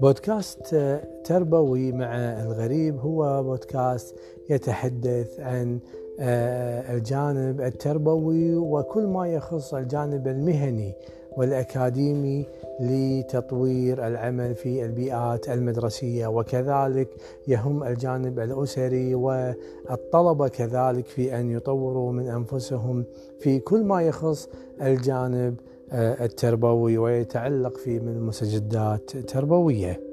بودكاست تربوي مع الغريب. هو بودكاست يتحدث عن آه، الجانب التربوي وكل ما يخص الجانب المهني والأكاديمي لتطوير العمل في البيئات المدرسية. وكذلك يهم الجانب الأسري والطلبة كذلك في أن يطوروا من أنفسهم في كل ما يخص الجانب آه، التربوي ويتعلق في من مستجدات تربوية.